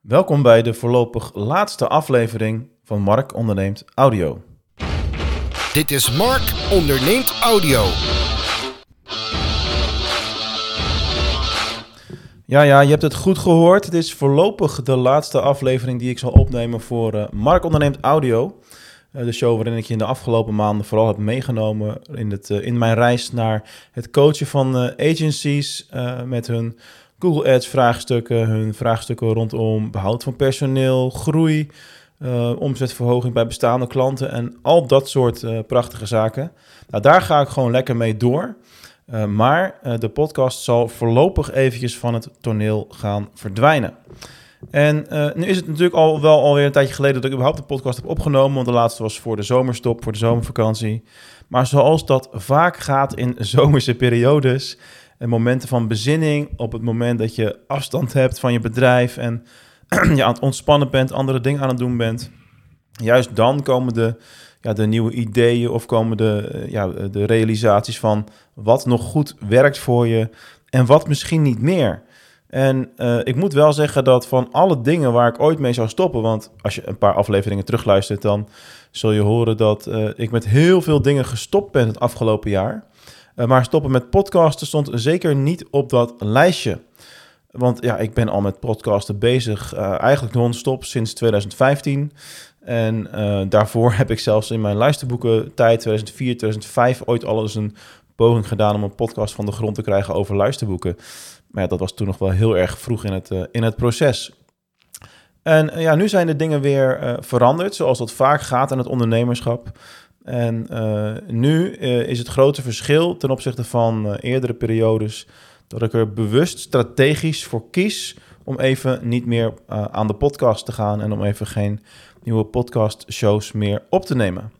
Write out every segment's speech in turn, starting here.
Welkom bij de voorlopig laatste aflevering van Mark Onderneemt Audio. Dit is Mark Onderneemt Audio. Ja, ja, je hebt het goed gehoord. Het is voorlopig de laatste aflevering die ik zal opnemen voor uh, Mark Onderneemt Audio. Uh, de show waarin ik je in de afgelopen maanden vooral heb meegenomen in, het, uh, in mijn reis naar het coachen van agencies met hun Google Ads vraagstukken, hun vraagstukken rondom behoud van personeel, groei, uh, omzetverhoging bij bestaande klanten en al dat soort uh, prachtige zaken. Nou, daar ga ik gewoon lekker mee door. Uh, maar de podcast zal voorlopig eventjes van het toneel gaan verdwijnen. En nu is het natuurlijk al wel alweer een tijdje geleden dat ik überhaupt de podcast heb opgenomen, want de laatste was voor de zomerstop, voor de zomervakantie. Maar zoals dat vaak gaat in zomerse periodes, en momenten van bezinning, op het moment dat je afstand hebt van je bedrijf en je aan het ontspannen bent, andere dingen aan het doen bent. Juist dan komen de, ja, de nieuwe ideeën of komen de, ja, de realisaties van wat nog goed werkt voor je en wat misschien niet meer. En uh, ik moet wel zeggen dat van alle dingen waar ik ooit mee zou stoppen, want als je een paar afleveringen terugluistert, dan zul je horen dat uh, ik met heel veel dingen gestopt ben het afgelopen jaar. Uh, maar stoppen met podcasten stond zeker niet op dat lijstje. Want ja, ik ben al met podcasten bezig, uh, eigenlijk non-stop sinds 2015. En uh, daarvoor heb ik zelfs in mijn luisterboeken tijd 2004, 2005 ooit al eens een poging gedaan om een podcast van de grond te krijgen over luisterboeken. Maar ja, dat was toen nog wel heel erg vroeg in het, in het proces. En ja, nu zijn de dingen weer veranderd, zoals dat vaak gaat in het ondernemerschap. En uh, nu uh, is het grote verschil ten opzichte van uh, eerdere periodes dat ik er bewust strategisch voor kies om even niet meer aan de podcast te gaan en om even geen nieuwe podcast-shows meer op te nemen.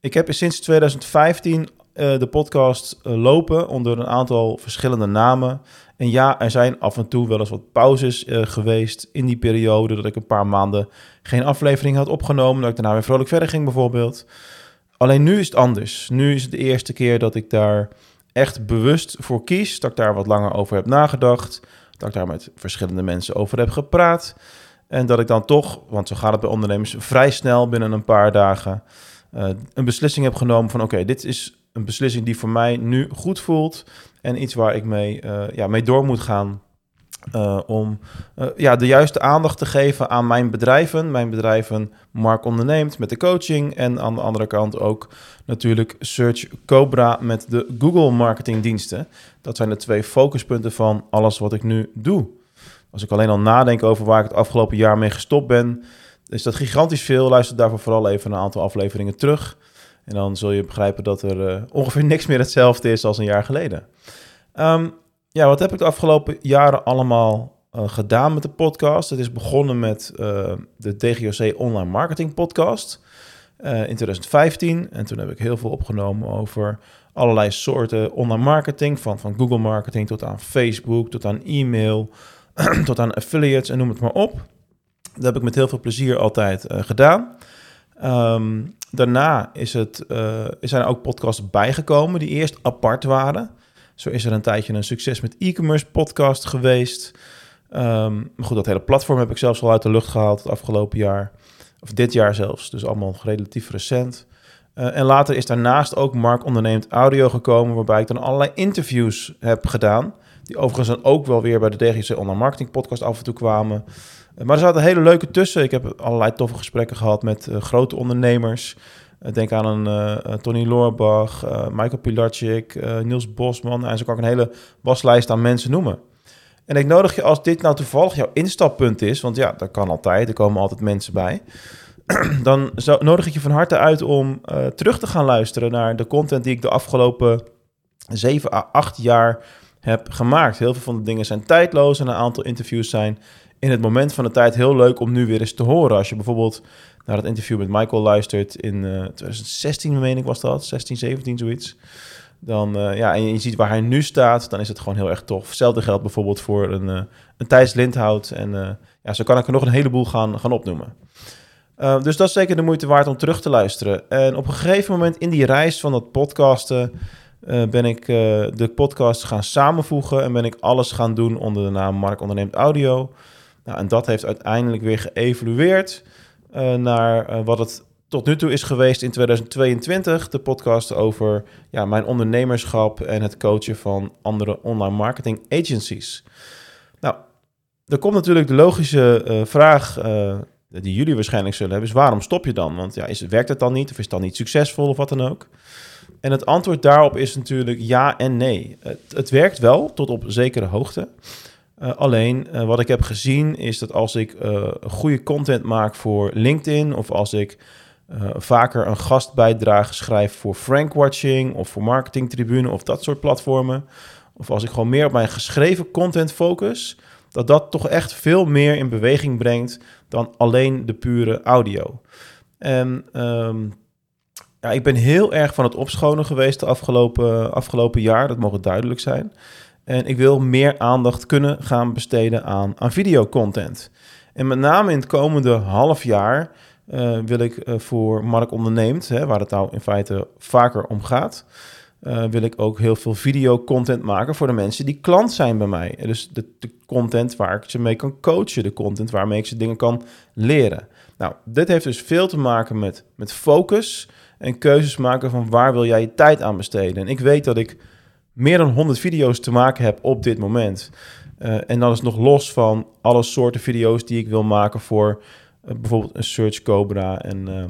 Ik heb sinds 2015 de podcast lopen onder een aantal verschillende namen. En ja, er zijn af en toe wel eens wat pauzes geweest in die periode dat ik een paar maanden geen aflevering had opgenomen, dat ik daarna weer vrolijk verder ging bijvoorbeeld. Alleen nu is het anders. Nu is het de eerste keer dat ik daar echt bewust voor kies. Dat ik daar wat langer over heb nagedacht. Dat ik daar met verschillende mensen over heb gepraat. En dat ik dan toch, want zo gaat het bij ondernemers, vrij snel binnen een paar dagen uh, een beslissing heb genomen van oké, dit is een beslissing die voor mij nu goed voelt. En iets waar ik mee, uh, ja, mee door moet gaan. Uh, om uh, ja, de juiste aandacht te geven aan mijn bedrijven. Mijn bedrijven Mark onderneemt met de coaching. En aan de andere kant ook natuurlijk Search Cobra met de Google marketingdiensten. Dat zijn de twee focuspunten van alles wat ik nu doe. Als ik alleen al nadenk over waar ik het afgelopen jaar mee gestopt ben, is dat gigantisch veel. Luister daarvoor vooral even een aantal afleveringen terug. En dan zul je begrijpen dat er uh, ongeveer niks meer hetzelfde is als een jaar geleden. Um, ja, wat heb ik de afgelopen jaren allemaal uh, gedaan met de podcast? Het is begonnen met uh, de DGOC Online Marketing Podcast uh, in 2015. En toen heb ik heel veel opgenomen over allerlei soorten online marketing. Van, van Google marketing tot aan Facebook, tot aan e-mail, tot aan affiliates en noem het maar op. Dat heb ik met heel veel plezier altijd gedaan. Um, daarna is het, zijn er ook podcasts bijgekomen die eerst apart waren. Zo is er een tijdje een succes met e-commerce podcast geweest. Um, maar goed, dat hele platform heb ik zelfs al uit de lucht gehaald het afgelopen jaar. Of dit jaar zelfs, dus allemaal relatief recent. Uh, en later is daarnaast ook Mark Onderneemt Audio gekomen, waarbij ik dan allerlei interviews heb gedaan. Die overigens dan ook wel weer bij de DGC Online Marketing Podcast af en toe kwamen. Uh, maar er zaten hele leuke tussen. Ik heb allerlei toffe gesprekken gehad met uh, grote ondernemers. Denk aan een uh, Tony Loorbach, Michael Pilarczyk, Niels Bosman. En zo kan ik een hele waslijst aan mensen noemen. En ik nodig je, als dit nou toevallig jouw instappunt is... want ja, dat kan altijd, er komen altijd mensen bij... dan nodig ik je van harte uit om terug te gaan luisteren... naar de content die ik de afgelopen 7 à 8 jaar heb gemaakt. Heel veel van de dingen zijn tijdloos... en een aantal interviews zijn in het moment van de tijd heel leuk om nu weer eens te horen. Als je bijvoorbeeld naar het interview met Michael luistert in uh, 2016, meen ik was dat, 16, 17, zoiets. Dan, uh, ja, en je ziet waar hij nu staat, dan is het gewoon heel erg tof. Hetzelfde geldt bijvoorbeeld voor een, uh, een Thijs Lindhout. En ja, zo kan ik er nog een heleboel gaan, gaan opnoemen. dus dat is zeker de moeite waard om terug te luisteren. En op een gegeven moment in die reis van dat podcasten ben ik de podcast gaan samenvoegen en ben ik alles gaan doen onder de naam Mark Onderneemt Audio. Nou, en dat heeft uiteindelijk weer geëvalueerd naar wat het tot nu toe is geweest in 2022. De podcast over ja, mijn ondernemerschap en het coachen van andere online marketing agencies. Nou, er komt natuurlijk de logische vraag die jullie waarschijnlijk zullen hebben, is waarom stop je dan? Want ja, is, werkt het dan niet of is het dan niet succesvol of wat dan ook? En het antwoord daarop is natuurlijk ja en nee. Het, het werkt wel tot op zekere hoogte. Uh, alleen uh, wat ik heb gezien is dat als ik uh, goede content maak voor LinkedIn of als ik vaker een gastbijdrage schrijf voor Frankwatching of voor Marketing Tribune of dat soort platformen, of als ik gewoon meer op mijn geschreven content focus, dat dat toch echt veel meer in beweging brengt dan alleen de pure audio. En um, ja, ik ben heel erg van het opschonen geweest de afgelopen, afgelopen jaar, dat mogen duidelijk zijn. En ik wil meer aandacht kunnen gaan besteden aan, aan videocontent. En met name in het komende half jaar uh, wil ik uh, voor Mark Onderneemt, hè, waar het nou in feite vaker om gaat, uh, wil ik ook heel veel videocontent maken voor de mensen die klant zijn bij mij. Dus de, de, content waar ik ze mee kan coachen, de content waarmee ik ze dingen kan leren. Nou, dit heeft dus veel te maken met, met focus en keuzes maken van waar wil jij je tijd aan besteden. En ik weet dat ik meer dan 100 video's te maken heb op dit moment. Uh, en dat is nog los van alle soorten video's die ik wil maken voor uh, bijvoorbeeld een Search Cobra en uh,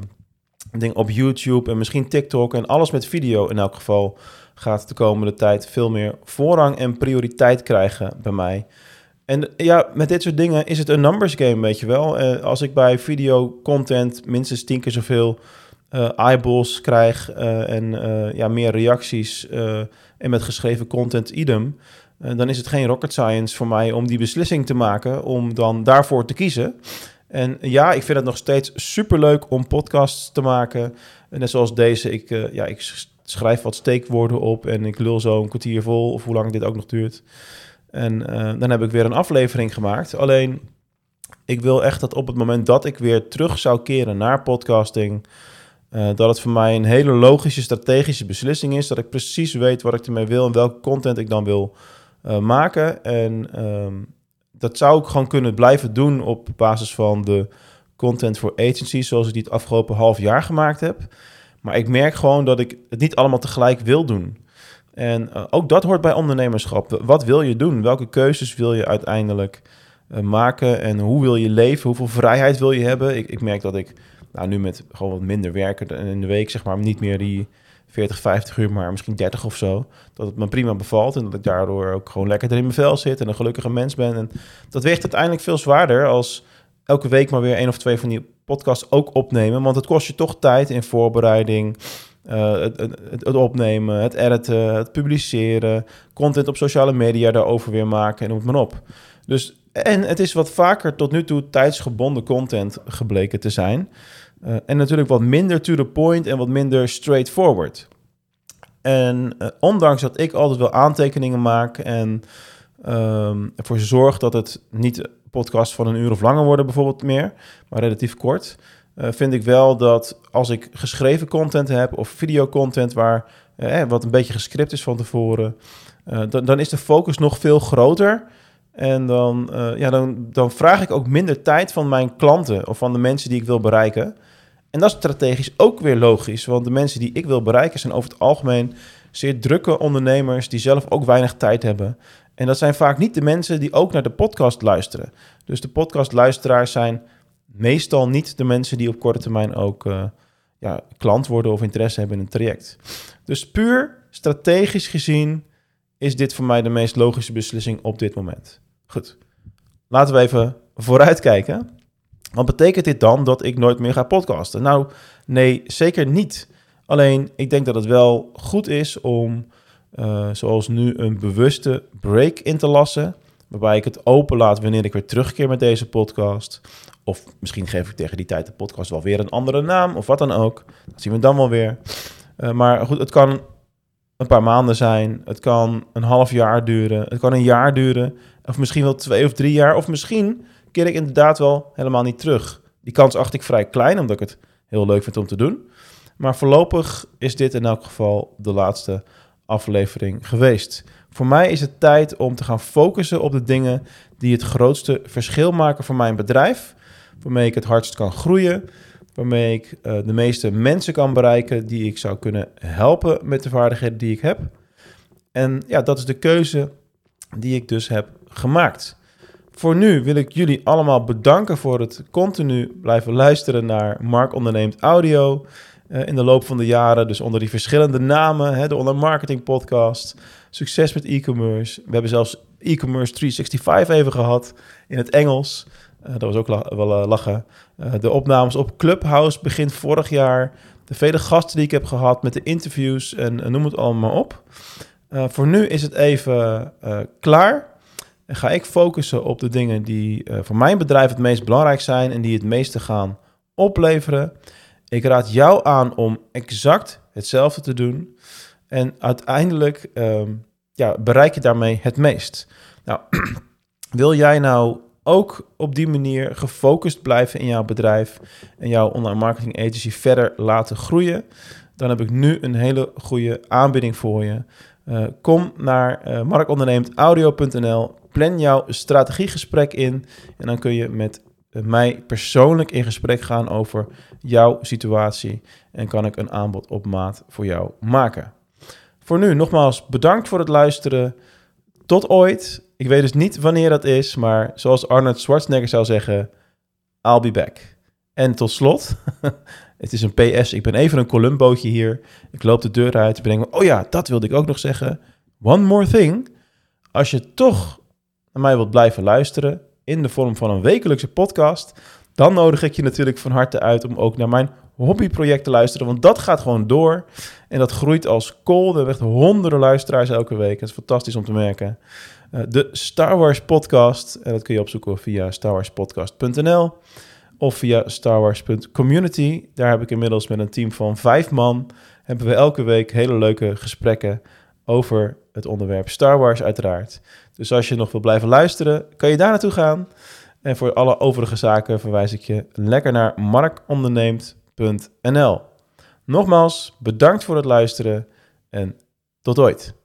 ding op YouTube en misschien TikTok en alles met video in elk geval gaat de komende tijd veel meer voorrang en prioriteit krijgen bij mij. En ja, met dit soort dingen is het een numbers game, weet je wel. Als ik bij video content minstens tien keer zoveel uh, eyeballs krijg uh, en ja, meer reacties en met geschreven content idem, dan is het geen rocket science voor mij om die beslissing te maken om dan daarvoor te kiezen. En ja, ik vind het nog steeds superleuk om podcasts te maken. Net zoals deze. Ik, ja, ik schrijf wat steekwoorden op en ik lul zo een kwartier vol, of hoe lang dit ook nog duurt. En dan heb ik weer een aflevering gemaakt. Alleen, ik wil echt dat op het moment dat ik weer terug zou keren naar podcasting, uh, dat het voor mij een hele logische, strategische beslissing is. Dat ik precies weet wat ik ermee wil en welke content ik dan wil maken. En ehm, dat zou ik gewoon kunnen blijven doen op basis van de content voor agencies, zoals ik die het afgelopen half jaar gemaakt heb. Maar ik merk gewoon dat ik het niet allemaal tegelijk wil doen. En uh, ook dat hoort bij ondernemerschap. Wat wil je doen? Welke keuzes wil je uiteindelijk maken? En hoe wil je leven? Hoeveel vrijheid wil je hebben? Ik, ik merk dat ik nou, nu met gewoon wat minder werken in de week, zeg maar, niet meer die 40, 50 uur, maar misschien 30 of zo. Dat het me prima bevalt en dat ik daardoor ook gewoon lekker in mijn vel zit en een gelukkige mens ben. En dat weegt uiteindelijk veel zwaarder als elke week maar weer één of twee van die podcasts ook opnemen. Want het kost je toch tijd in voorbereiding, het, het, het, opnemen, het editen, het publiceren, content op sociale media daarover weer maken en noem het maar op. Dus, en het is wat vaker tot nu toe tijdsgebonden content gebleken te zijn. Uh, en natuurlijk wat minder to the point en wat minder straightforward. En uh, ondanks dat ik altijd wel aantekeningen maak en um, ervoor zorg dat het niet podcast van een uur of langer worden bijvoorbeeld meer, maar relatief kort, uh, vind ik wel dat als ik geschreven content heb of videocontent waar wat een beetje gescript is van tevoren, dan, dan, is de focus nog veel groter. En dan, ja, dan, dan vraag ik ook minder tijd van mijn klanten of van de mensen die ik wil bereiken. En dat is strategisch ook weer logisch, want de mensen die ik wil bereiken zijn over het algemeen zeer drukke ondernemers die zelf ook weinig tijd hebben. En dat zijn vaak niet de mensen die ook naar de podcast luisteren. Dus de podcastluisteraars zijn meestal niet de mensen die op korte termijn ook uh, ja, klant worden of interesse hebben in een traject. Dus puur strategisch gezien is dit voor mij de meest logische beslissing op dit moment. Goed, laten we even vooruitkijken. Wat betekent dit dan dat ik nooit meer ga podcasten? Nou, nee, zeker niet. Alleen, ik denk dat het wel goed is om, uh, zoals nu, een bewuste break in te lassen. Waarbij ik het open laat wanneer ik weer terugkeer met deze podcast. Of misschien geef ik tegen die tijd de podcast wel weer een andere naam of wat dan ook. Dat zien we dan wel weer. Uh, maar goed, het kan een paar maanden zijn. Het kan een half jaar duren. Het kan een jaar duren. Of misschien wel twee of drie jaar. Of misschien keer ik inderdaad wel helemaal niet terug. Die kans acht ik vrij klein, omdat ik het heel leuk vind om te doen. Maar voorlopig is dit in elk geval de laatste aflevering geweest. Voor mij is het tijd om te gaan focussen op de dingen die het grootste verschil maken voor mijn bedrijf. Waarmee ik het hardst kan groeien. Waarmee ik uh, de meeste mensen kan bereiken die ik zou kunnen helpen met de vaardigheden die ik heb. En ja, dat is de keuze die ik dus heb gemaakt. Voor nu wil ik jullie allemaal bedanken voor het continu blijven luisteren naar Mark Onderneemt Audio. Uh, in de loop van de jaren, dus onder die verschillende namen, hè, de Online Marketing Podcast, Succes met e-commerce. We hebben zelfs e-commerce 365 even gehad in het Engels. Uh, dat was ook wel uh, lachen. de opnames op Clubhouse begin vorig jaar. De vele gasten die ik heb gehad met de interviews en noem het allemaal op. voor nu is het even klaar. En ga ik focussen op de dingen die voor mijn bedrijf het meest belangrijk zijn en die het meeste gaan opleveren. Ik raad jou aan om exact hetzelfde te doen. En uiteindelijk um, ja, bereik je daarmee het meest. Nou, wil jij nou ook op die manier gefocust blijven in jouw bedrijf en jouw online marketing agency verder laten groeien? Dan heb ik nu een hele goede aanbieding voor je. Uh, kom naar uh, markonderneemtaudio.nl, plan jouw strategiegesprek in en dan kun je met mij persoonlijk in gesprek gaan over jouw situatie en kan ik een aanbod op maat voor jou maken. Voor nu nogmaals bedankt voor het luisteren. Tot ooit. Ik weet dus niet wanneer dat is, maar zoals Arnold Schwarzenegger zou zeggen, I'll be back. En tot slot, het is een PS, ik ben even een Columbootje hier. Ik loop de deur uit, breng oh ja, dat wilde ik ook nog zeggen. One more thing. Als je toch naar mij wilt blijven luisteren, in de vorm van een wekelijkse podcast, dan nodig ik je natuurlijk van harte uit om ook naar mijn hobbyproject te luisteren. Want dat gaat gewoon door. En dat groeit als kool. We hebben echt honderden luisteraars elke week. Het is fantastisch om te merken. Uh, de Star Wars podcast. En dat kun je opzoeken via starwarspodcast.nl of via starwars.community. Daar heb ik inmiddels met een team van vijf man... hebben we elke week hele leuke gesprekken over het onderwerp Star Wars uiteraard. Dus als je nog wil blijven luisteren, kan je daar naartoe gaan. En voor alle overige zaken verwijs ik je lekker naar markonderneemt.nl. Nogmaals, bedankt voor het luisteren en tot ooit.